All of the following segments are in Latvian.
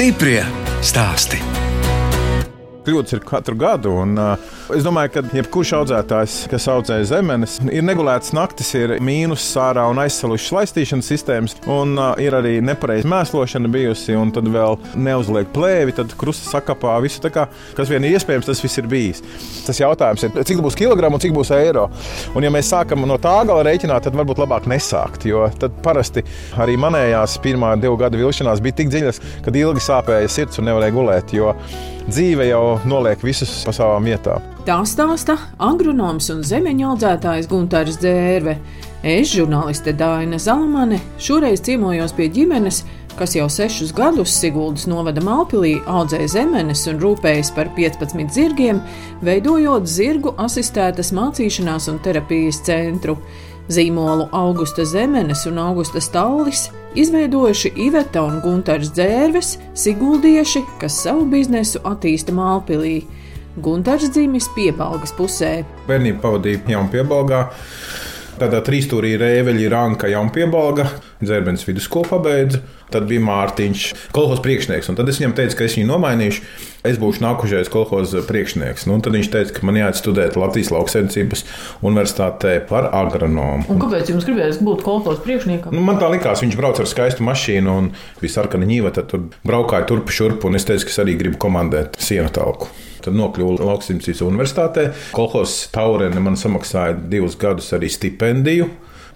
Stiprie stāsti kļūdas ir katru gadu. Un, uh, es domāju, ka jebkurš audzētājs, kas audzē zemenes, ir negulētas naktis, ir mīnus sārā un aizsalušas laistīšanas sistēmas, un uh, ir arī nepareiza mēslošana bijusi, un tad vēl neuzliek plēvi, tad krusta sakapā visu tā kā, kas vien ir iespējams, tas viss ir bijis. Tas jautājums ir, cik būs kilogramu un cik būs eiro. Un ja mēs sākam no tā gala rēķināt, tad varbūt labāk nesākt, jo tad parasti arī manējās pirmā divu gadu vilšanās bija tik dziļas, ka ilgi sāpēja sirds un nevarēja gulēt, jo dzīve jau noliek visus pa savām vietām. Tā stāsta agronoms un zemeņu audzētājs Gunārs Dzērve. Es, žurnāliste Dāna Zalamane, šoreiz ciemojos pie ģimenes, kas jau sešus gadus Siguldas novada Malpilī audzēja zemenes un rūpējas par 15 zirgiem, veidojot zirgu asistētas mācīšanās un terapijas centru. Zīmolu Augusta Zemenes un Augusta Stallis izveidojuši Iveta un Gunārs Dzērves, Siguldieši, kas savu biznesu attīsta Mālpilī. Gunārs dzimis piebalgas pusē. Bērnību pavadīja Jaunpiebalgā. Tādā trīsstūrī rēveļi Ranka Jaunpiebalga, Dzērbens vidusskolu pabeidza. Tad bija Mārtiņš, kolekcijas priekšnieks. Un tad es viņam teicu, ka es viņu nomainīšu. Es būšu nākošais kolekcijas priekšnieks. Nu, tad viņš teica, ka man jāiet studēt Latvijas lauksaimniecības universitātē par agronomu. Un kāpēc jums gribējās būt kolekcijas priekšniekam? Nu, man tā likās, viņš brauc ar skaistu mašīnu un bija sarkana ņīva. Tad tur braukāja turp šurp, un es teicu, ka es arī gribu komandēt sienu talku. Tad nokļuvu Lauksaimniecības universitātē. Kolekcijas taurēne man samaksāja divus gadus arī stipendiju.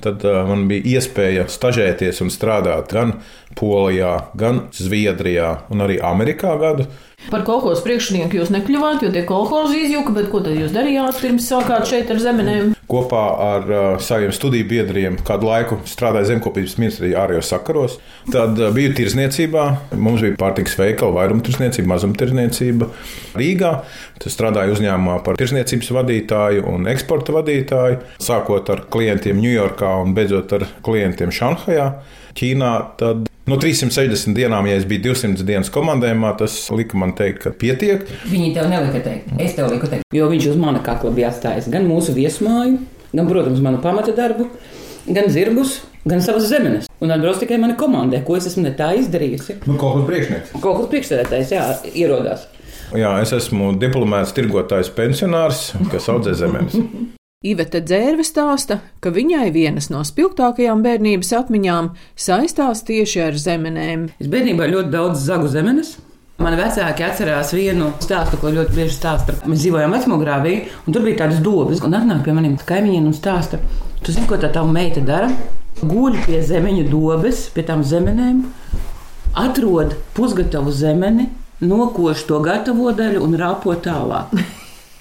Tad uh, man bija iespēja stažēties un strādāt gan Polijā, gan Zviedrijā un arī Amerikā gadu. Par kolekcijas priekšnieku jūs nekļuvāt, jo tie kolekcijas izjuka, bet ko tad jūs darījāt pirms sākāt šeit ar zemenēm? Kopā ar uh, saviem studiju biedriem kādu laiku strādāju zemkopības ministrijā ārējos sakaros. Tad uh, biju tirzniecībā, mums bija pārtiks veikala, vairumtirdzniecība, mazumtirdzniecība Rīgā. Tad strādāju uzņēmumā par tirzniecības vadītāju un eksporta vadītāju, sākot ar klientiem Ņujorkā un beidzot ar klientiem Šanhajā. Ķīnā, tad no 360 dienām, ja es biju 200 dienas komandējumā, tas lika man teikt, ka pietiek. Viņi tev nelika teikt, es tev liku teikt, jo viņš uz mana kakla bija atstājis gan mūsu viesmāju, gan, protams, manu pamata darbu, gan zirgus, gan savas zemes. Un atbrauc tikai mana komandē, ko es esmu ne tā izdarījusi. Nu, kaut kas priekšnieks. Kaut kas priekšsēdētājs, jā, ierodās. Jā, es esmu diplomēts tirgotājs pensionārs, kas audzē zemes. Iveta Dzērve stāsta, ka viņai vienas no spilgtākajām bērnības atmiņām saistās tieši ar zemenēm. Es bērnībā ļoti daudz zagu zemenes. Mani vecāki atcerās vienu stāstu, ko ļoti bieži stāsta. Mēs dzīvojām vecmogrāvī, un tur bija tādas dobas, un atnāk pie maniem kaimiņiem un stāsta, tu zini, ko tā tava meita dara? Guļ pie zemeņa dobes, pie tām zemenēm, atrod pusgatavu zemeni, nokoš to gatavo daļu un rāpo tālāk.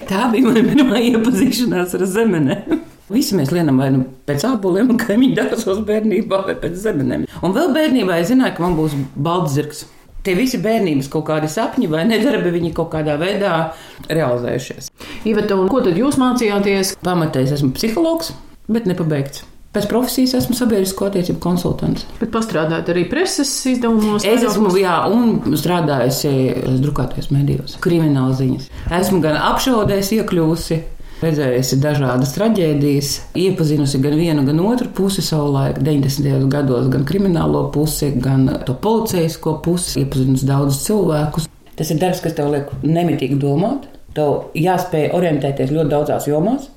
Tā bija mana pirmā iepazīšanās ar zemenēm. Visi mēs lienam vai nu pēc apelsīniem, kā viņi dārsos bērnībā, vai pēc zemenēm. Un vēl bērnībā es zināju, ka man būs balts zirgs. Tie visi bērnības kaut kādi sapņi vai nedarbi, viņi kaut kādā veidā realizējušies. Iveta, ko tad jūs mācījāties? Pamatēs esmu psihologs, bet nepabeigts. Pēc profesijas esmu sabiedrisko attiecību konsultants. Bet pastrādājot arī preses izdevumos. Es esmu, jā, un strādājusi drukātajos medijos, krimināla ziņas. Esmu gan apšaudēs iekļuvusi, redzējusi dažādas traģēdijas, iepazinusi gan vienu, gan otru pusi savulaik, 90. gados, gan kriminālo pusi, gan to policijas pusi, iepazinusi daudzus cilvēkus. Tas ir darbs, kas tev liek nemitīgi domāt. Tev jāspēj orientēties ļoti daudzās jomās.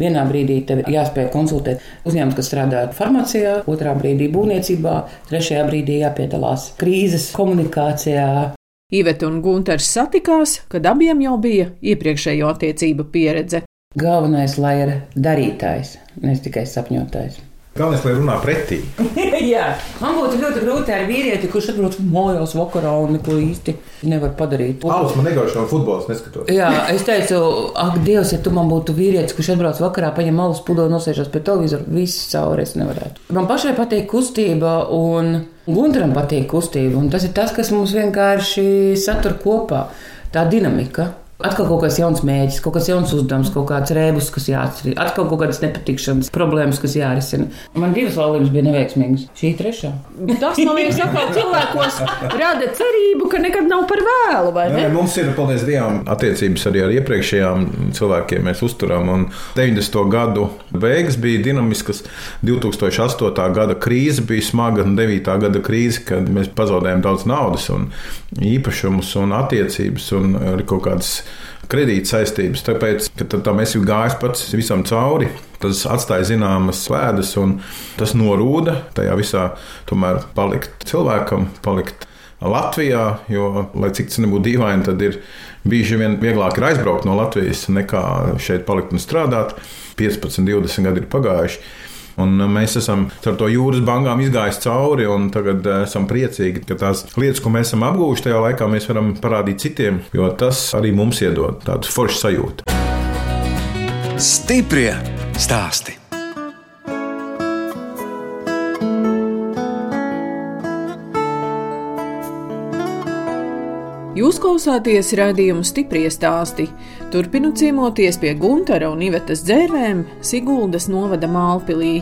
Vienā brīdī tev jāspēj konsultēt uzņēmumus, kas strādā farmācijā, otrā brīdī būvniecībā, trešajā brīdī jāpiedalās krīzes komunikācijā. Iveta un Gunārs satikās, kad abiem jau bija iepriekšējo attiecību pieredze. Galvenais, lai ir darītājs, nevis tikai sapņotājs. Galvenais, lai runā pretī. Jā, man būtu ļoti grūti ar vīrieti, kurš atbrauc mājās vakarā un neko īsti nevar padarīt. Alus man negauž no futbola, neskatos. Jā, es teicu, ak, Dievs, ja tu man būtu vīrietis, kurš atbrauc vakarā, paņem alus pudeli, nosēžas pie televizora, viss cauri es nevarētu. Man pašai patīk kustība un Gunteram patīk kustība, un tas ir tas, kas mums vienkārši satur kopā. Tā dinamika. Atkal kaut kāds jauns mēģis, kaut kāds jauns uzdevums, kaut kāds rēbus, kas jāatcerās, atkal kaut kādas nepatikšanas, problēmas, kas jārisina. Man divas laulības bija neveiksmīgas. Šī trešā. Tas, man liekas, atkal cilvēkos rada cerību, ka nekad nav par vēlu, vai ne? Nē, mums ir, paldies Dievam, attiecības arī ar iepriekšējām cilvēkiem mēs uzturām. Un 90. gadu beigas bija dinamiskas, 2008. gada krīze bija smaga, un 9. gada krīze, kad mēs pazaudējām daudz naudas un īpašumus un attiecības un arī kaut kādas kredīt saistības. Tāpēc, kad tam esi gājis pats visam cauri, tas atstāja zināmas slēdes, un tas norūda tajā visā, tomēr palikt cilvēkam, palikt. Latvijā, jo, lai cik tas nebūtu dīvaini, tad ir bieži vien vieglāk ir aizbraukt no Latvijas nekā šeit palikt un strādāt. 15, 20 gadi ir pagājuši. Un mēs esam ar to jūras bankām izgājuši cauri, un tagad eh, esam priecīgi, ka tās lietas, ko mēs esam apgūši tajā laikā, mēs varam parādīt citiem, jo tas arī mums iedod tādu foršu sajūtu. Stiprie stāsti. Jūs klausāties redzējumu stipri stāstī. Turpinu ciemoties pie Gunara un Ivetas dzērvēm Siguldas novada Mālpilī.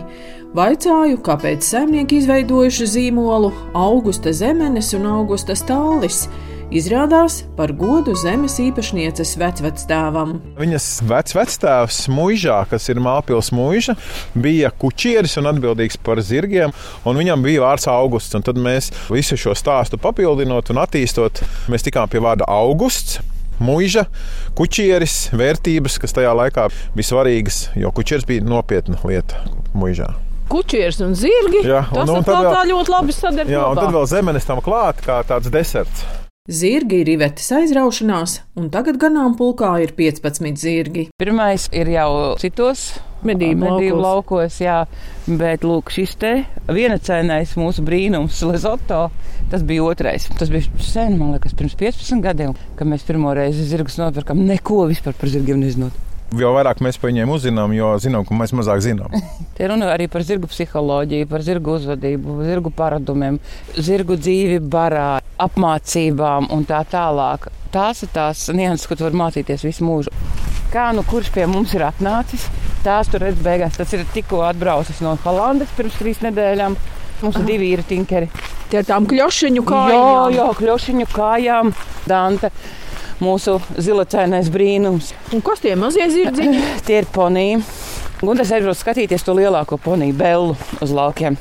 Vaicāju, kāpēc saimnieki izveidojuši zīmolu Augusta Zemenes un Augusta Stālis. Izrādās par godu zemes īpašnieces vecvectēvam. Viņas vecvectēvs Mūžā, kas ir Māpils Mūža, bija kučieris un atbildīgs par zirgiem, un viņam bija vārds Augusts. Un tad mēs visu šo stāstu papildinot un attīstot, mēs tikām pie vārda Augusts. Mūža, kučieris, vērtības, kas tajā laikā bija svarīgas, jo kučieris bija nopietna lieta mūžā. Kučieris un zirgi. Jā, un, un atkal tad tā vēl, ļoti labi sadarbojās. jā, un tad vēl zemenes tam klāt, kā tāds deserts. Zirgi ir Ivetes aizraušanās, un tagad ganāmpulkā ir 15 zirgi. Pirmais ir jau citos Medību laukos. laukos, jā, bet lūk, šis te vienacainais mūsu brīnums, Lezoto, tas bija otrais. Tas bija sen, man liekas, pirms 15 gadiem, kad mēs pirmo reizi zirgus nopirkām. Neko vispār par zirgiem nezinot. Jo vairāk mēs par viņiem uzzinām, jo zinām, ka mēs mazāk zinām. Te runa arī par zirgu psiholoģiju, par zirgu uzvedību, zirgu paradumiem, zirgu dzīvi barā, apmācībām un tā tālāk. Tās ir tās nianses, ko tu vari mācīties visu mūžu. Kā nu kurš pie mums ir atnācis, tās tur redz beigās. Tas ir tikko atbraucis no Holandes pirms trīs nedēļām. Mums ir divi īri tinkeri. Tie ir tām kļošiņu Jā, kājām. jā, kļūšiņu kājām, Dante. Mūsu zilacainais brīnums. Un kas tie mazie zirdziņi? Tie ir poniji. Gunārs aizbrauca skatīties to lielāko poniju, Bellu, uz laukiem.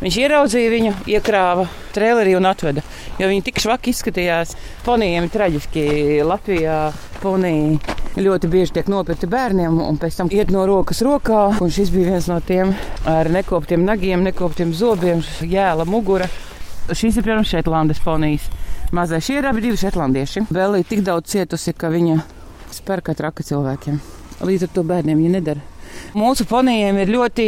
Viņš ieraudzīja viņu, iekrāva trailerī un atveda. Jo viņi tik švaki izskatījās. Ponijiem ir traģiski. Latvijā poniji ļoti bieži tiek nopirkti bērniem, un pēc tam iet no rokas rokā. Un šis bija viens no tiem ar nekoptiem nagiem, nekoptiem zobiem, jēla mugura. Šīs ir, protams, Šetlandes ponijas. Mazais šie ir abi divi šetlandieši. Vēl ir tik daudz cietusi, ka viņa spēr kā traka cilvēkiem. Līdz ar to bērniem viņa nedara. Mūsu ponijiem ir ļoti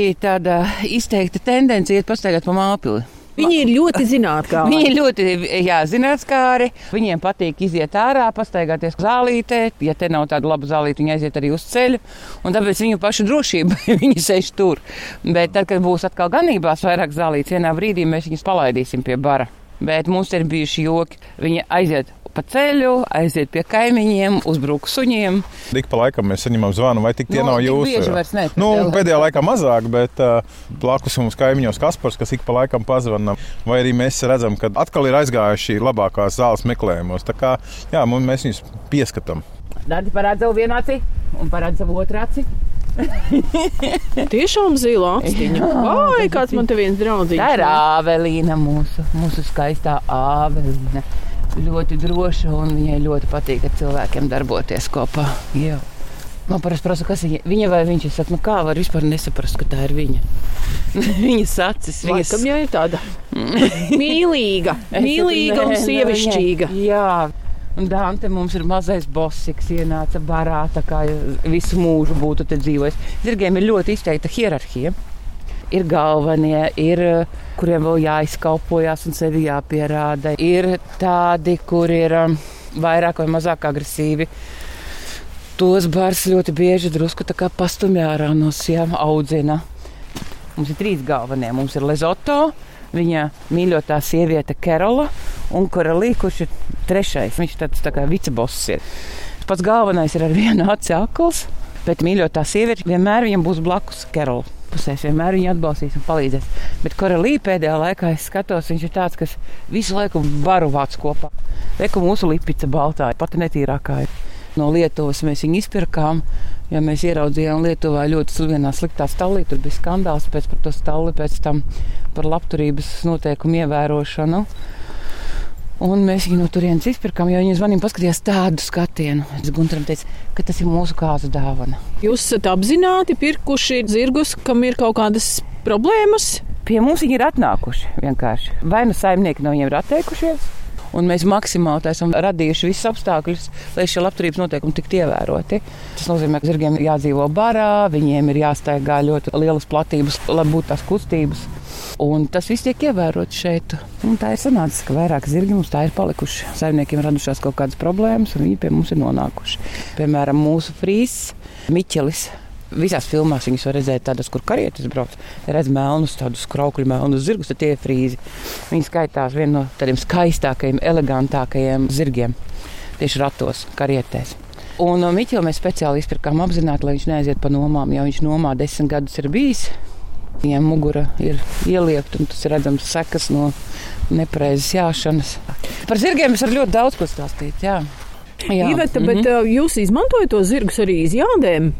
izteikta tendence iet pastaigāt pa māpili. Viņi ir ļoti zinātnīgi. Viņi ir ļoti jā, zinātnēskāri. Viņiem patīk iziet ārā, pastaigāties zālītē. Ja te nav tāda laba zālīte, viņi aiziet arī uz ceļu. Un tāpēc viņu pašu drošība viņi sēž tur. Bet tad, kad būs atkal ganībās vairāk zālītes, vienā brīdī mēs viņus palaidīsim pie bara. Bet mums ir bijuši joki. Viņi aiziet pa ceļu, aiziet pie kaimiņiem, uzbruk suņiem. Tik pa laikam mēs saņemam zvanu, vai tik tie Nu, nav jūsu? bieži vairs ne, Nu, pēdējā pēdējā laikā mazāk, bet uh, blakus mums kaimiņos Kaspars, kas ik pa laikam pazvana. Vai arī mēs redzam, ka atkal ir aizgājuši labākās zāles meklējumos. Tā kā jā, mēs viņus pieskatām. Dārgi parāda savu vienu aci un parāda savu otru aci. Tiešām zila akstiņa. Vai kāds man te viens draugs? Tā ir Āvelīna, mūsu, mūsu skaistā Āvelīna. Ļoti droša un viņai ļoti patīk ar cilvēkiem darboties kopā. Jā. Man parasti prasa, kas viņa, viņa vai viņš ir. Nu kā var vispār nesaprast, ka tā ir viņa? viņas acis, viņas Viņam jau ir tāda mīlīga, mīlīga un sievišķīga. Jā. Un Dante mums ir mazais bosiks, ienāca barā, tā kā visu mūžu būtu dzīvojis. Zirgiem ir ļoti izteikta hierarhija. Ir galvenie, ir kuriem vēl jāizkalpojas un sevi jāpierāda. Ir tādi, kur ir um, vairāk vai mazāk agresīvi. Tos bars ļoti bieži drusku tā kā pastumj ārā no siem audzina. Mums ir trīs galvenie. Mums ir Lezoto, viņa mīļotā sieviete Kerola un Korelī, kurš ir trešais. Viņš tāds tā kā viceboss ir. Pats galvenais ir ar vienu aci akls, bet mīļotā sieviete vienmēr viņam būs blakus Kerola. Pusēs vienmēr viņu atbalstīs un palīdzēs. Bet korelī pēdējā laikā es skatos, viņš ir tāds, kas visu laiku varu vāc kopā. Reku mūsu lipica baltā, pati netīrākā ir. No Lietuvas mēs viņu izpirkām. Ja mēs ieraudzījām Lietuvā ļoti slavenā sliktā stāvā, tur bija skandāls pēc tam stāvā, pēc tam par labturības noteikumu ievērošanu. Un mēs viņu no turienes izpirkām, jo viņi maniem paskatījās tādu skatienu. Es Gunteram teicu, ka tas ir mūsu kāzu dāvana. Jūs esat apzināti pirkuši zirgus, kam ir kaut kādas problēmas? Pie mums viņi ir atnākuši vienkārši. Vai nu saimnieki no viņiem ir atteikušies? Un mēs maksimāli esam radījuši visus apstākļus, lai šie labturības noteikumi tiktu ievēroti. Tas nozīmē, ka zirgiem ir jādzīvo barā, viņiem ir jāstaigā ļoti lielas platības, lai būtu tās kustības. Un tas viss tiek ievērots šeit. Un tā ir sanācis, ka vairāk zirgi mums tā ir palikuši. Saimniekiem radušās kaut kādas problēmas, un viņi pie mums ir nonākuši. Piemēram, mūsu frīzes Miķelis. Visās filmās viņas var redzēt, tādas, kur karietis brauc. Redz melnus, tādus kraukļu melnus zirgus, tad tie ir frīzi. Viņi skaitās viena no tādiem skaistākajiem, elegantākajiem zirgiem tieši ratos, karietēs. Un no Miķela mēs speciāli izpirkām apzināti, lai viņš neaiziet pa nomām, jo viņš nomā desmit gadus ir bijis. Viņiem mugura ir ieliekta, un tas ir redzams sekas no nepareizas jāšanas. Par zirgiem es varu ļoti daudz ko stāstīt. Jā. Jā. Iveta, bet mm -hmm. jūs izmantojat to zirgus arī izjādēm?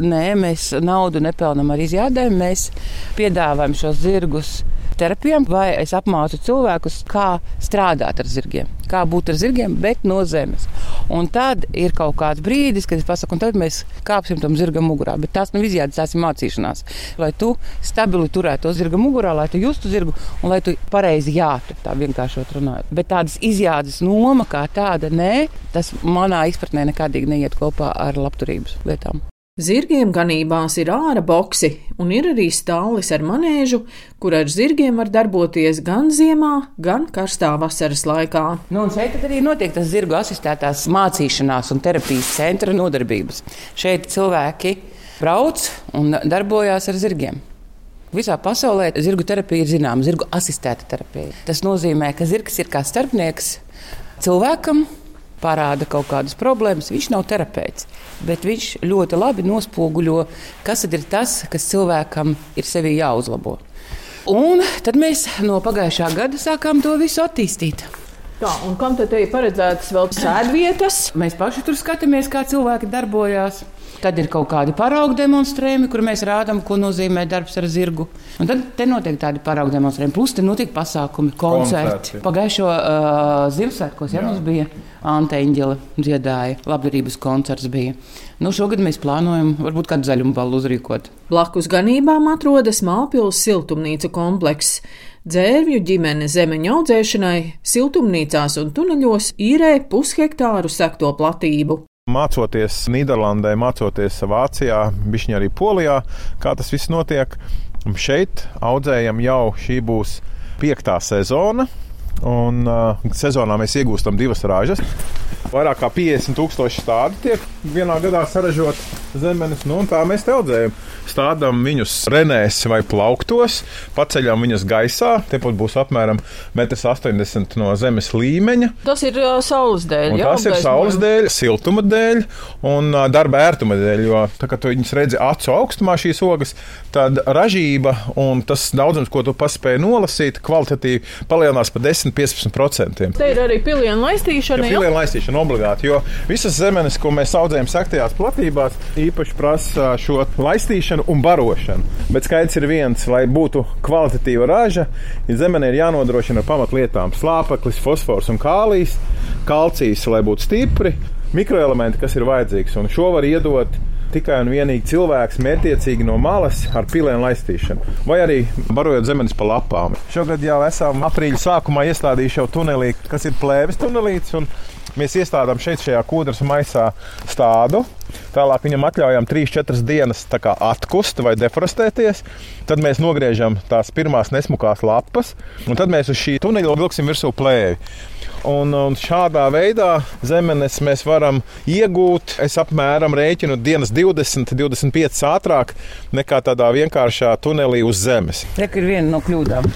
Nē, mēs naudu nepelnām ar izjādēm. Mēs piedāvājam šos zirgus terapijām, vai es apmācu cilvēkus, kā strādāt ar zirgiem, kā būt ar zirgiem, bet no zemes. Un tad ir kaut kāds brīdis, kad es pasaku, un tad mēs kāpsim tam zirgam mugurā. Bet tās nav izjādes, tās ir mācīšanās. Lai tu stabili turētu to zirga mugurā, lai tu justu zirgu un lai tu pareizi jātu, tā vienkāršot runājot. Bet tādas izjādes noma kā tāda, nē, tas manā izpratnē nekādīgi neiet kopā ar labturības lietām. Zirgiem ganībās ir ārā boksi, un ir arī stālis ar manēžu, kur ar zirgiem var darboties gan ziemā, gan karstā vasaras laikā. Nu, un šeit arī notiek tas zirgu asistētās mācīšanās un terapijas centra nodarbības. Šeit cilvēki brauc un darbojās ar zirgiem. Visā pasaulē zirgu terapija ir zināma, zirgu asistēta terapija. Tas nozīmē, ka zirgs ir kā starpnieks cilvēkam, parāda kaut kādas problēmas. Viņš nav terapeits, bet viņš ļoti labi nospoguļo, kas ir tas, kas cilvēkam ir sevi jāuzlabo. Un tad mēs no pagājušā gada sākām to visu attīstīt. Tā, un kam tad ir paredzētas vēl sēdvietas? Mēs paši tur skatāmies, kā cilvēki darbojās. Tad ir kaut kādi paraugu demonstrējumi, kur mēs rādām, ko nozīmē darbs ar zirgu. Un tad te notiek tādi paraugu demonstrējumi, plus te notiek pasākumi, koncerti. Koncerti. Pagājušo uh, Ziemassvētkos ja, mums bija Ante Eņģele dziedāja, labdarības koncerts bija. Nu, šogad mēs plānojam varbūt kādu zaļumu ballu uzrīkot. Blakus ganībām atrodas Mālpils siltumnīcu komplekss. Dzērvju ģimene zemeņa audzēšanai siltumnīcās un tuneļos īrē pushektāru sekto platību. Mācoties Nīderlandē, mācoties Vācijā, bišķiņā arī Polijā, kā tas viss notiek. Un Šeit audzējam jau šī būs piektā sezona. Un uh, sezonā mēs iegūstam divas ražas. Vairāk kā 50 tūkstoši tādu tiek vienā gadā saražot zemenes. Nu, un tā mēs te audzējam. Stādām viņus renēs vai plauktos, paceļam viņus gaisā. Tepat būs apmēram 1,80 m no zemes līmeņa. Tas ir uh, saules dēļ. Jā, tas ir saules dēļ, siltuma dēļ un ā, darba ērtuma dēļ. Jo, tā, kad tu viņus redzi acu augstumā, šīs ogas, tad ražība un tas daudzums, ko tu paspēji nolasīt, kvalitatīvi palielinās par 10-15%. Te ir arī pilienu laistīšana. Jā? Pilienu laistīšana obligāti, jo visas zemes, ko mēs audzējam saktajās platībās, īpaši prasa šo laistīšanu un barošanu. Bet skaidrs ir viens, lai būtu kvalitatīva raža, ja zemenē ir jānodrošina ar pamatlietām - slāpeklis, fosfors un kālijs, kalcijs, lai būtu stipri, mikroelementi, kas ir vajadzīgs. Un šo var iedot tikai un vienīgi cilvēks mērķiecīgi no malas ar pilienu laistīšanu, vai arī barojot zemes pa lapām. Šogad jau esam aprīļa sākumā iestādījuši jau tunelī, kas ir plēves tunelīts. un Mēs iestādām šeit, šajā kūdras maisā stādu. Tālāk viņam atļaujam 3-4 dienas atkust vai deforestēties. Tad mēs nogriežam tās pirmās nesmukās lapas, un tad mēs uz šī tuneļa vilksim virsū plēvi. Un, un šādā veidā zemenes mēs varam iegūt. Es apmēram rēķinu dienas 20, 25 ātrāk nekā tādā vienkāršā tunelī uz zemes. Reka ir viena no kļūdām.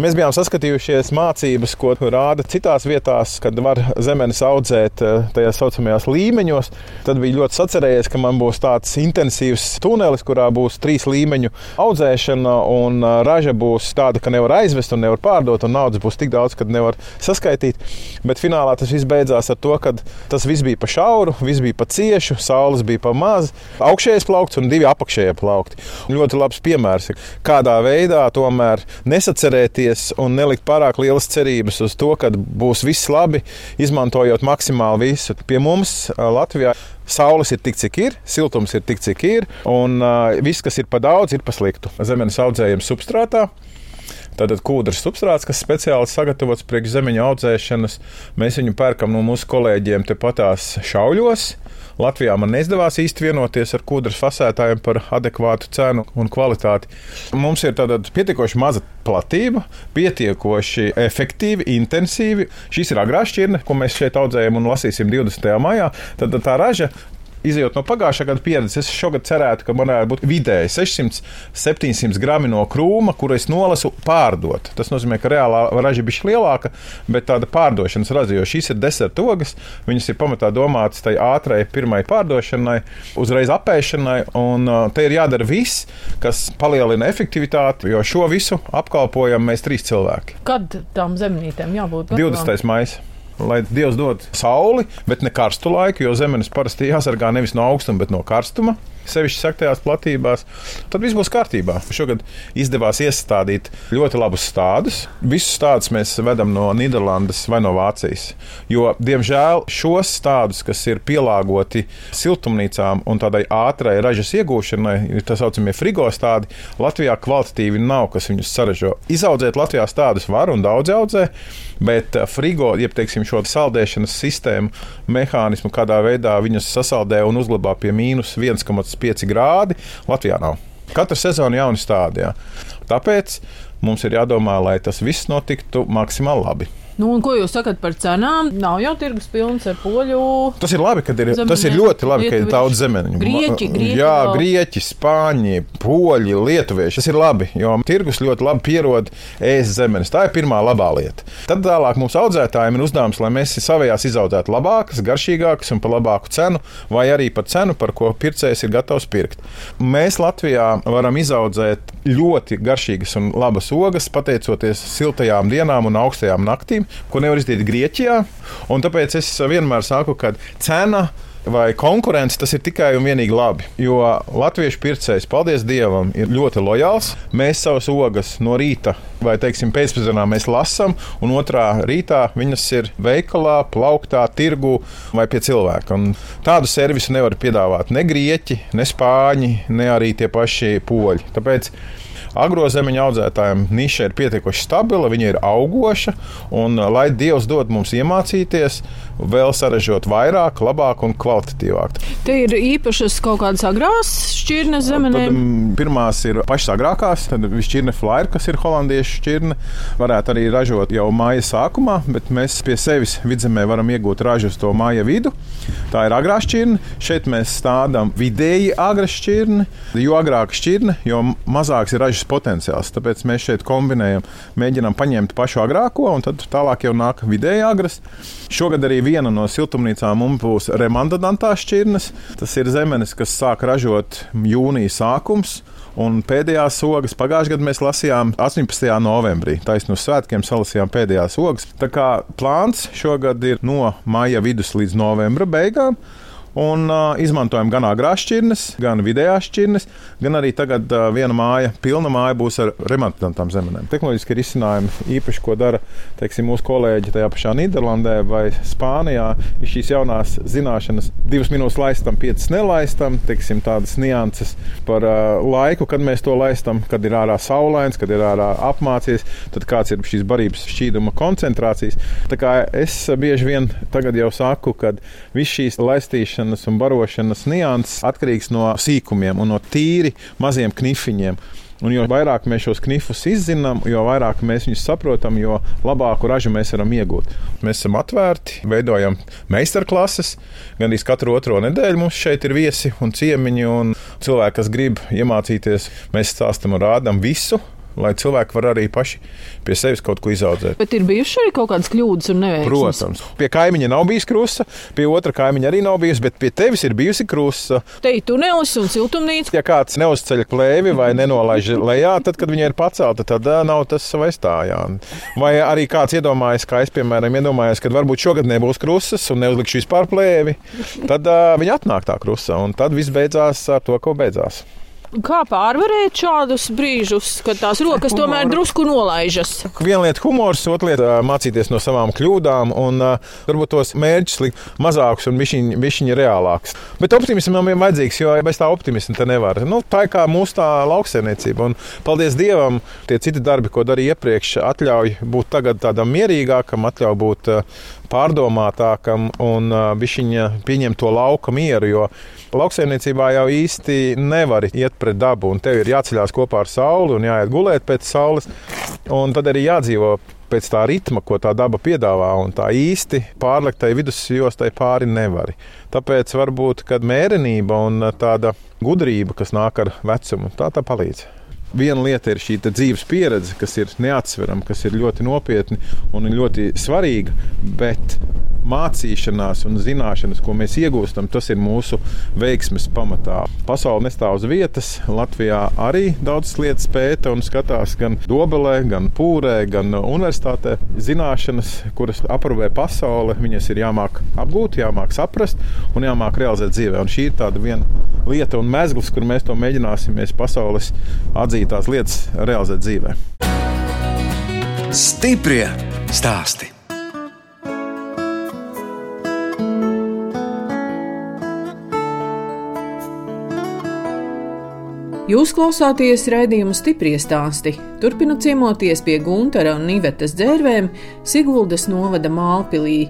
Mēs bijām saskatījušies mācības, ko rāda citās vietās, kad var zemenes audzēt eh, tajā saucamajās līmeņos. Tad bija ļoti sacerējies, ka man būs tāds intensīvs tunelis, kurā būs trīs līmeņu audzēšana, un eh, raža būs tāda, ka nevar aizvest un nevar pārdot, un naudas būs tik daudz, ka nevar saskaitīt. Bet finālā tas viss beidzās ar to, ka tas viss bija pa šauru, viss bija pa ciešu, saules bija pa maz, augšējais plaukts un divi apakšējie plaukti. Ļoti labs piemērs, kādā veidā tomēr nesacerēties nepaļauties un nelikt pārāk lielas cerības uz to, ka būs viss labi, izmantojot maksimāli visu. Pie mums Latvijā Saules ir tik, cik ir, siltums ir tik, cik ir, un uh, viss, kas ir pa daudz, ir pa sliktu. Zemes audzējums substrātā. Tātad kūdras substrāts, kas speciāli sagatavots priekš zemeņa audzēšanas, mēs viņu pērkam no mūsu kolēģiem tepatās šauļos. Latvijā man neizdevās īsti vienoties ar kūdras fasētājiem par adekvātu cenu un kvalitāti. Mums ir tāda pietiekoši maza platība, pietiekoši efektīvi, intensīvi. Šis ir agrā šķirne, ko mēs šeit audzējam un lasīsim 20. maijā. Tad tā raža izjūt no pagājušā gada pieredzes, es šogad cerētu, ka man varētu būt vidēji 600-700 grami no krūma, kuru es nolasu pārdot. Tas nozīmē, ka reālā raža bija lielāka, bet tāda pārdošanas raža, jo šīs ir deserta ogas, viņas ir pamatā domātas tai ātrai pirmai pārdošanai, uzreiz apēšanai, un uh, te ir jādara viss, kas palielina efektivitāti, jo šo visu apkalpojam mēs trīs cilvēki. Kad tam zemnītēm jābūt? 20. maijā lai Dievs dod sauli, bet ne karstu laiku, jo zemes parasti jāsargā nevis no augstuma, bet no karstuma sevišķi saktajās platībās, tad viss būs kārtībā. Šogad izdevās iestādīt ļoti labus stādus. Visus stādus mēs vedam no Nīderlandes vai no Vācijas. Jo, diemžēl, šos stādus, kas ir pielāgoti siltumnīcām un tādai ātrai ražas iegūšanai, ir tā saucamie frigo stādi, Latvijā kvalitatīvi nav, kas viņus saražo. Izaudzēt Latvijā stādus var un daudz audzē. Bet eh, frigo, jeb teiksim, šo saldēšanas sistēmu, mehānismu, kādā veidā viņas sasaldē un uzglabā pie mīnus 1,5 grādi, Latvijā nav. Katra sezona jauna stādījā. Tāpēc mums ir jādomā, lai tas viss notiktu maksimāli labi. Nu, ko jūs sakat par cenām? Nav jau tirgus pilns ar poļu. Tas ir labi, kad ir, zemeņiem, tas ir ļoti labi, ka ir daudz zemeņu. Grieķi, grieķi, jā, vēl. grieķi, spāņi, poļi, lietuvieši. Tas ir labi, jo tirgus ļoti labi pierod ēst zemenes. Tā ir pirmā labā lieta. Tad tālāk mums audzētājiem ir uzdevums, lai mēs savējās izaudzētu labākas, garšīgākas un par labāku cenu, vai arī par cenu, par ko pircējs ir gatavs pirkt. Mēs Latvijā varam izaudzēt ļoti garšīgas un labas ogas, pateicoties siltajām dienām un augstajām naktīm, ko nevar izdarīt Grieķijā. Tāpēc es vienmēr saku, ka cena vai konkurence, tas ir tikai un vienīgi labi. Jo latviešu pircējs, paldies Dievam, ir ļoti lojāls. Mēs savas ogas no rīta vai teiksim, pēcpusdienā mēs lasām, un otrā rītā viņas ir veikalā, plauktā, tirgu vai pie cilvēka. Un tādu servisu nevar piedāvāt ne grieķi, ne spāņi, ne arī tie paši poļi. Tāpēc agrozemeņu audzētājiem niša ir pietiekoši stabila, viņa ir augoša, un lai Dievs dod mums iemācīties, vēl sarežģīt vairāk, labāk un kvalitatīvāk. Te ir īpašas kaut kādas agrās šķirnes zemenēm. Tad, pirmās ir pašas agrākās, tad šķirne flyer, kas ir holandiešu šķirne, varētu arī ražot jau māja sākumā, bet mēs pie sevis vidzemē varam iegūt ražu uz to māja vidu. Tā ir agrā šķirne. Šeit mēs stādām vidēji agru šķirni. Jo agrāka šķirne, jo mazāks ir ražas potenciāls. Tāpēc mēs šeit kombinējam, mēģinām paņemt pašu agrāko, un tad tālāk jau nāk vidēji agras. Šogad arī viena no siltumnīcām mums būs remandantās šķirnes. Tas ir zemenes, kas sāk ražot jūnija sākums. Un pēdējās ogas pagājušajā gadā mēs lasījām 18. novembrī. Taisnība uz svētkiem salasījām pēdējās ogas. Tā kā plāns šogad ir no maija vidus līdz novembra beigām un uh, izmantojam gan agrās šķirnes, gan vidējās šķirnes, gan arī tagad uh, viena māja, pilna māja būs ar remontantām zemenēm. Tehnoloģiski risinājumi, īpaši ko dara teiksim, mūsu kolēģi tajā pašā Nīderlandē vai Spānijā, ir šīs jaunās zināšanas, divas minūtes laistam, piecas nelaistam, teiksim, tādas nianses par uh, laiku, kad mēs to laistam, kad ir ārā saulains, kad ir ārā apmācies, tad kāds ir šīs barības šķīduma koncentrācijas. Tā kā es bieži vien tagad jau saku, ka viss šīs laistīšanas ēšanas un barošanas nianses atkarīgs no sīkumiem un no tīri maziem knifiņiem. Un jo vairāk mēs šos knifus izzinām, jo vairāk mēs viņus saprotam, jo labāku ražu mēs varam iegūt. Mēs esam atvērti, veidojam meistarklases. Gan arī katru otro nedēļu mums šeit ir viesi un ciemiņi un cilvēki, kas grib iemācīties. Mēs stāstam un rādām visu lai cilvēki var arī paši pie sevis kaut ko izaudzēt. Bet ir bijušas arī kaut kādas kļūdas un neveiksmes. Protams, pie kaimiņa nav bijis krusta, pie otra kaimiņa arī nav bijusi, bet pie tevis ir bijusi krusta. Te ir tunelis un siltumnīca. Ja kāds neuzceļ plēvi vai nenolaiž lejā, tad, kad viņa ir pacelta, tad nav tas vairs tā. Jā. Vai arī kāds iedomājas, kā es, piemēram, iedomājos, ka varbūt šogad nebūs krustas un neuzlikšu vispār plēvi, tad uh, viņa atnāk tā krusta un tad viss beidzās ar to, ko beidzās. Kā pārvarēt šādus brīžus, kad tās rokas tomēr drusku nolaižas? Viena lieta - humors, otra lieta - mācīties no savām kļūdām un varbūt tos mērķus likt mazākus un bišķiņi reālākus. Bet optimismam ir vajadzīgs, jo bez tā optimisma te nevar. Nu, tā ir kā mūsu tā lauksaimniecība. Un, paldies Dievam, tie citi darbi, ko darīja iepriekš, atļauj būt tagad tādam mierīgākam, atļauj būt pārdomātākam un bišķiņa pieņemt to lauka mieru. Jo lauksaimniecībā jau īsti nevar iet pret dabu, un tev ir jāceļās kopā ar sauli un jāiet gulēt pēc saules. Un tad arī jādzīvo pēc tā ritma, ko tā daba piedāvā, un tā īsti pārlektai vidusjostai pāri nevar. Tāpēc varbūt mērenība un tāda gudrība, kas nāk ar vecumu, tā tā palīdz. Viena lieta ir šī dzīves pieredze, kas ir neatsverama, kas ir ļoti nopietna un ļoti svarīga, bet mācīšanās un zināšanas, ko mēs iegūstam, tas ir mūsu veiksmes pamatā. Pasaule nestāv uz vietas. Latvijā arī daudzas lietas pēta un skatās gan Dobelē, gan Pūrē, gan Universitātē. Zināšanas, kuras aprobē pasaule, viņas ir jāmāk apgūt, jāmāk saprast un jāmāk realizēt dzīvē. Un šī ir tāda viena lieta un mezgls, kur mēs to mēģināsim pasaules atzītās lietas realizēt dzīvē. Stiprie stāstī! Jūs klausāties raidījuma stipri stāstī. Turpinot ciemoties pie Gunara un Nivetas dzērvēm Siguldas novada Mālpilī.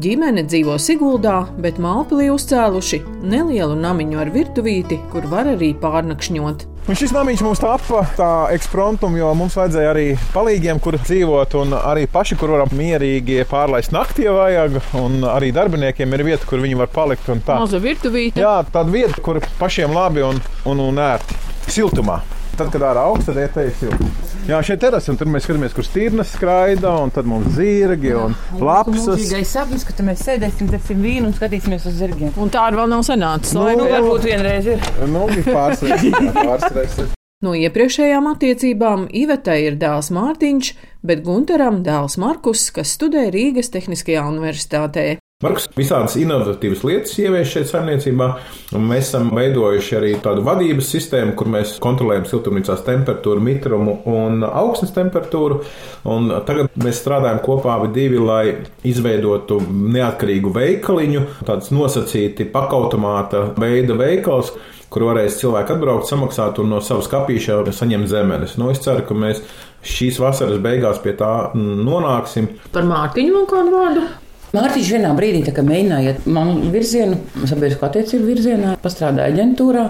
Ģimene dzīvo Siguldā, bet Mālpilī uzcēluši nelielu namiņu ar virtuvīti, kur var arī pārnakšņot. Un šis namiņš mums tāpa tā ekspromptum, jo mums vajadzēja arī palīgiem, kur dzīvot, un arī paši, kur varam mierīgi pārlaist naktī, ja vajag. Un arī darbiniekiem ir vieta, kur viņi var palikt. Maza virtuvīte. Jā, tāda vieta, kur pašiem labi un, un, un ērti siltumā. Tad, kad ārā augsts, tad ieteikt siltumā. Jā, šeit ir terasa, un tur mēs skatāmies, kur stīrnes skraida, un tad mums zirgi un lapas. Tas ir sapnis, ka mēs sēdēsim, dzersim vīnu un skatīsimies uz zirgiem. Un tā arī vēl nav sanācis. Nu, nu, varbūt vienreiz ir. Nu, pārsteigts. No iepriekšējām attiecībām Ivetai ir dēls Mārtiņš, bet Gunteram dēls Markus, kas studē Rīgas Tehniskajā universitātē. Marks visādas inovatīvas lietas ievieš šeit saimniecībā, un mēs esam veidojuši arī tādu vadības sistēmu, kur mēs kontrolējam siltumnīcās temperatūru, mitrumu un augsnes temperatūru. Un tagad mēs strādājam kopā abi divi, lai izveidotu neatkarīgu veikaliņu, tāds nosacīti pakautomāta veida veikals kur varēs cilvēki atbraukt, samaksāt un no savas kapīša saņemt zemenes. Nu, es ceru, ka mēs šīs vasaras beigās pie tā nonāksim. Par Mārtiņu vēl kādu vārdu? Mārtiņš vienā brīdī mēģināja iet manu virzienu, sabiedrisko attiecību virzienā, pastrādāja aģentūrā,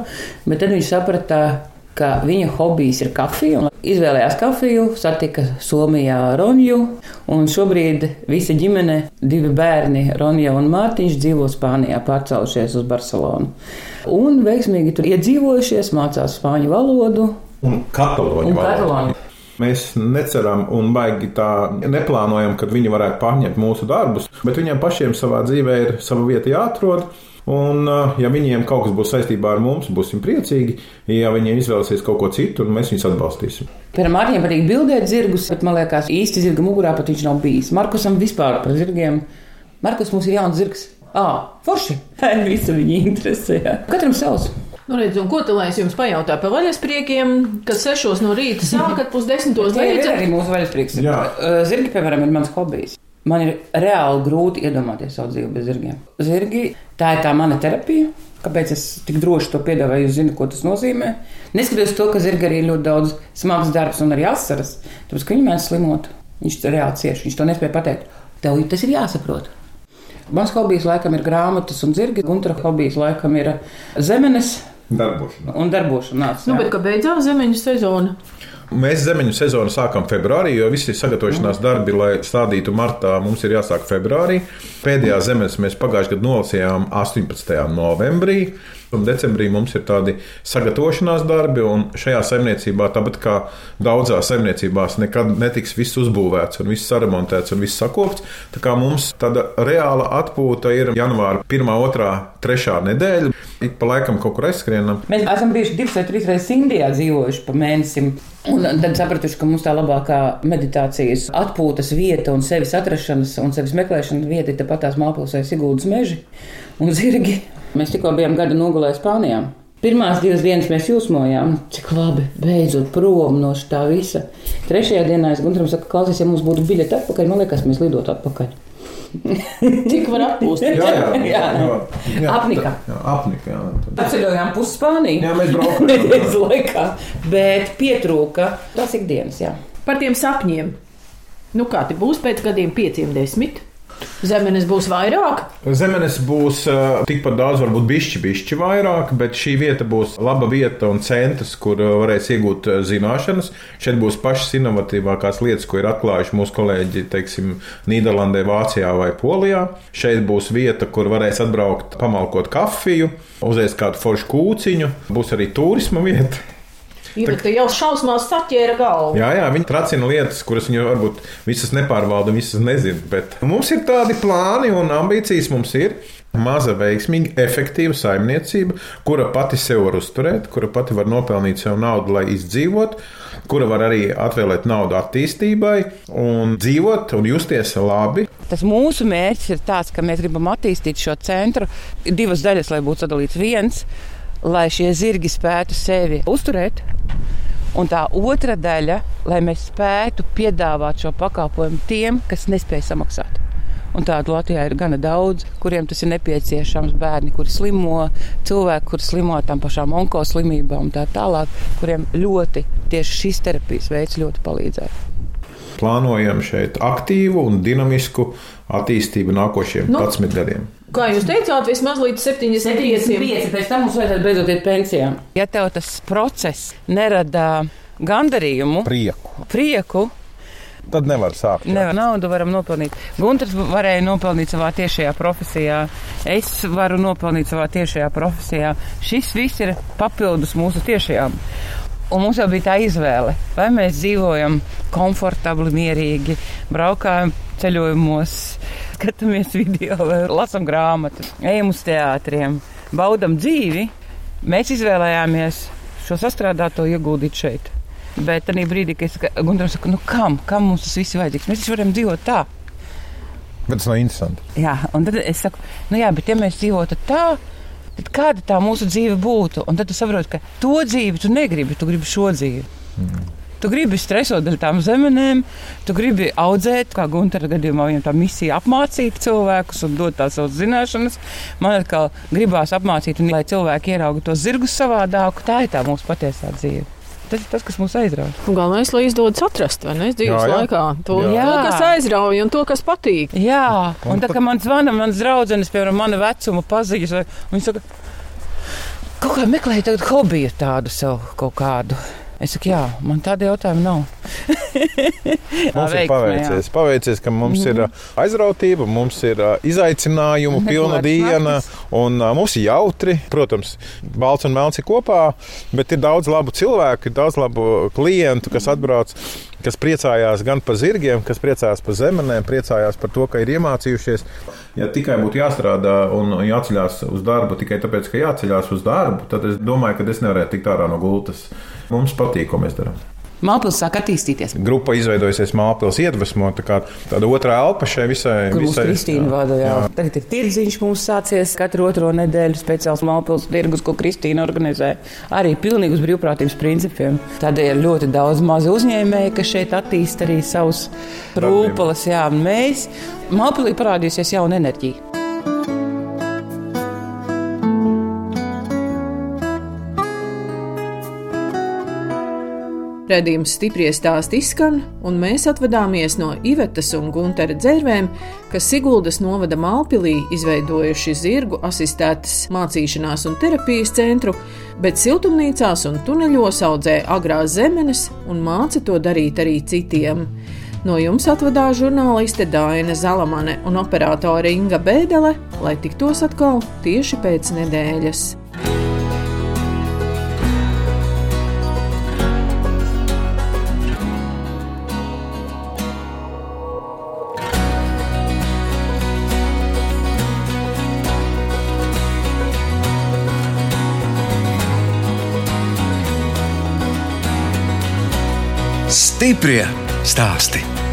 bet tad viņš saprata, ka viņa hobijs ir kafija. Izvēlējās kafiju, satika Somijā Ronju, un šobrīd visa ģimene, divi bērni, Ronja un Mārtiņš, dzīvo Spānijā, pārcēlušies uz Barcelonu. Un veiksmīgi tur iedzīvojušies, mācās spāņu valodu. Un kataloņu valodu. Mēs neceram un baigi tā neplānojam, ka viņi varētu pārņemt mūsu darbus, bet viņiem pašiem savā dzīvē ir sava vieta jāatrod. Un, ja viņiem kaut kas būs saistībā ar mums, būsim priecīgi. Ja viņi izvēlēsies kaut ko citu, mēs viņus atbalstīsim. Piemēram, Mārtiņam patīk bildēt zirgus, bet man liekas, īsti zirga mugurā pat viņš nav bijis. Markusam vispār par zirgiem. Markus mums ir jauns zirgs. Ah, forši! Visu viņu interesē. Katram savs. Nu, redz, ko tad lai es jums pajautāju par vaļaspriekiem, kad sešos no rīta sākat pusdesmitos beidzat? Arī mūsu vaļasprieks. Zirgi, piemēram, ir mans hobijs. Man ir reāli grūti iedomāties savu dzīvi bez zirgiem. Zirgi, tā ir tā mana terapija. Kāpēc es tik droši to piedāvāju? Jūs zināt, ko tas nozīmē. Neskatoties to, ka zirga arī ir ļoti daudz smags darbs un arī asaras, tāpēc, ka viņi mēdz slimot. Viņš reāli cieši, viņš to nespēja pateikt. Tev tas ir jāsaprot. Mans hobijs laikam ir grāmatas un zirgi, un otra hobijs laikam ir zemenes Darbošanās. Un darbošanās. Nu, bet kā beidzās zemeņu sezona? Mēs zemeņu sezonu sākam februārī, jo visi sagatavošanās darbi, lai stādītu martā, mums ir jāsāk februārī. Pēdējā zemes mēs pagājušajā gadā nolasījām 18. novembrī. Decembrī mums ir tādi sagatavošanās darbi, un šajā saimniecībā, tāpat kā daudzās saimniecībās, nekad netiks viss uzbūvēts, un viss saremontēts un viss sakopts. Tā kā mums tāda reāla atpūta ir janvāra 1, 2, 3 nedēļa. Ik pa laikam kaut kur aizskrienam. Mēs esam bijuši divas vai trīs reizes Indijā dzīvojuši pa mēnesim. Un tad sapratuši, ka mums tā labākā meditācijas atpūtas vieta un sevis atrašanas un sevis meklēšanas vieta ir tepat tās Mālpilsē Siguldas meži un zirgi. Mēs tikko bijām gada nogalē Spānijā. Pirmās divas dienas mēs jūsmojām, cik labi, beidzot prom no tā visa. Trešajā dienā es Gunteram saku, klausies, ja mums būtu biļete atpakaļ, man liekas, mēs lidotu atpakaļ. Cik var atpūsties? Jā, jā, Jā, jā, jā, Apnika. Jā, apnika jā, Atceļojām pusi Spāniju. Jā, mēs braukājām. Nedēļas laikā, bet pietrūka tas ikdienas, jā. Par tiem sapņiem. Nu, kā te būs pēc gadiem, pieciem, desmit? Zemenes būs vairāk. Zemenes būs uh, tikpat daudz, varbūt bišķi, bišķi vairāk, bet šī vieta būs laba vieta un centrs, kur uh, varēs iegūt uh, zināšanas. Šeit būs pašas inovatīvākās lietas, ko ir atklājuši mūsu kolēģi, teiksim, Nīderlandē, Vācijā vai Polijā. Šeit būs vieta, kur varēs atbraukt, pamalkot kafiju, uzēst kādu foršu kūciņu. Būs arī turisma vieta. Bet tu jau šausmās saķēra galvu. Jā, jā, viņi tracina lietas, kuras viņi varbūt visas nepārvalda, visas nezina. Bet mums ir tādi plāni un ambīcijas. Mums ir maza, veiksmīga, efektīva saimniecība, kura pati sev var uzturēt, kura pati var nopelnīt sev naudu, lai izdzīvotu, kura var arī atvēlēt naudu attīstībai un dzīvot un justies labi. Tas mūsu mērķis ir tāds, ka mēs gribam attīstīt šo centru. Ir divas daļas, lai būtu sadalīts viens, lai šie zirgi spētu sevi uzturēt. Un tā otra daļa, lai mēs spētu piedāvāt šo pakalpojumu tiem, kas nespēj samaksāt. Un tādu Latvijā ir gana daudz, kuriem tas ir nepieciešams. Bērni, kuri slimo, cilvēki, kuri slimo tām pašām onkoslimībām un tā tālāk, kuriem ļoti tieši šīs terapijas veids ļoti palīdzētu. Plānojam šeit aktīvu un dinamisku attīstību nākošiem Nu. 11 gadiem. Kā jūs teicāt, vismaz līdz 75. 75, pēc tam mums vajadzētu beidzot iet pensijā. Ja tev tas process nerada gandarījumu, Prieku. prieku, Tad nevar sākt. jā. nevar naudu varam nopelnīt. Gunārs varēja nopelnīt savā tiešajā profesijā. Es varu nopelnīt savā tiešajā profesijā. Šis viss ir papildus mūsu tiešajām. Un mums jau bija tā izvēle, vai mēs dzīvojam komfortabli, mierīgi, braukājam ceļojumos, skatāmies video, lasām grāmatas, ejam uz teātriem, baudam dzīvi. Mēs izvēlējāmies šo sastrādāto ieguldīt šeit. Bet tajā brīdī, kad es Gunārs saku, nu kam, kam mums tas viss ir vajadzīgs? Mēs varam dzīvot tā. Bet tas nav interesanti. Jā, un tad es saku, nu jā, bet ja mēs dzīvotu tā, tad kāda tā mūsu dzīve būtu? Un tad tu saproti, ka to dzīvi tu negribi, tu gribi šo dzīvi. Mm. Tu gribi stresot dēļ tām zemenēm, tu gribi audzēt, kā Gunteras gadījumā, viņam tā misija apmācīt cilvēkus un dot tās savas zināšanas. Man atkal gribās apmācīt, un, lai cilvēki ieraudzītu to zirgu savādāk, tā ir tā mūsu patiesā dzīve. Tas ir tas, kas mūs aizrauja. Galvenais, lai izdodas atrast, vai ne? Dzīves Jā, jā. laikā to, Jā. to, kas aizrauja un to, kas patīk. Jā, un tā kā man zvana mans draugs, piemēram, mana vecuma paziņas, viņi saka, kaut kā meklēju tagad hobiju tādu sev kaut kādu. Es saku, jā, man tāda jautājuma nav. Mums ir veiksme, paveicies. paveicies, ka mums ir ā, aizrautība, mums ir ā, izaicinājumu pilna diena, un ā, mums ir jautri. Protams, balts un melns ir kopā, bet ir daudz labu cilvēku, ir daudz labu klientu, kas atbrauc, kas priecājās gan par zirgiem, kas priecājās par zemenēm, priecājās par to, ka ir iemācījušies. Ja tikai būtu jāstrādā un jāceļās uz darbu tikai tāpēc, ka jāceļās uz darbu, tad es domāju, ka es nevarētu tikt ārā no gultas. Mums patīk, ko mēs darām. Mākslinieks sāk attīstīties. Grupa izveidojusies Mālpils iedvesmo, tā kā tāda otrā elpa šai visai. Kur mums visai Kristīna vada, jā. jā. Tagad ir tirdziņš mums sācies katru otro nedēļu speciāls Malpils tirgus, ko Kristīna organizē. Arī pilnīgi uz brīvprātības principiem. Tādēļ ir ļoti daudz mazu uzņēmēju, kas šeit attīst arī savus rūpeles. Jā, mēs Malpilī parādīsies jauna enerģija. Redījums stipri stāsti izskan, un mēs atvadāmies no Ivetas un Guntera dzērvēm, kas Siguldas novada Malpilī izveidojuši zirgu asistētas mācīšanās un terapijas centru, bet siltumnīcās un tuneļos audzē agrās zemenes un māca to darīt arī citiem. No jums atvadās žurnāliste Dāna Zalamane un operātore Inga Bēdele, lai tiktos atkal tieši pēc nedēļas. Stiprie stāsti.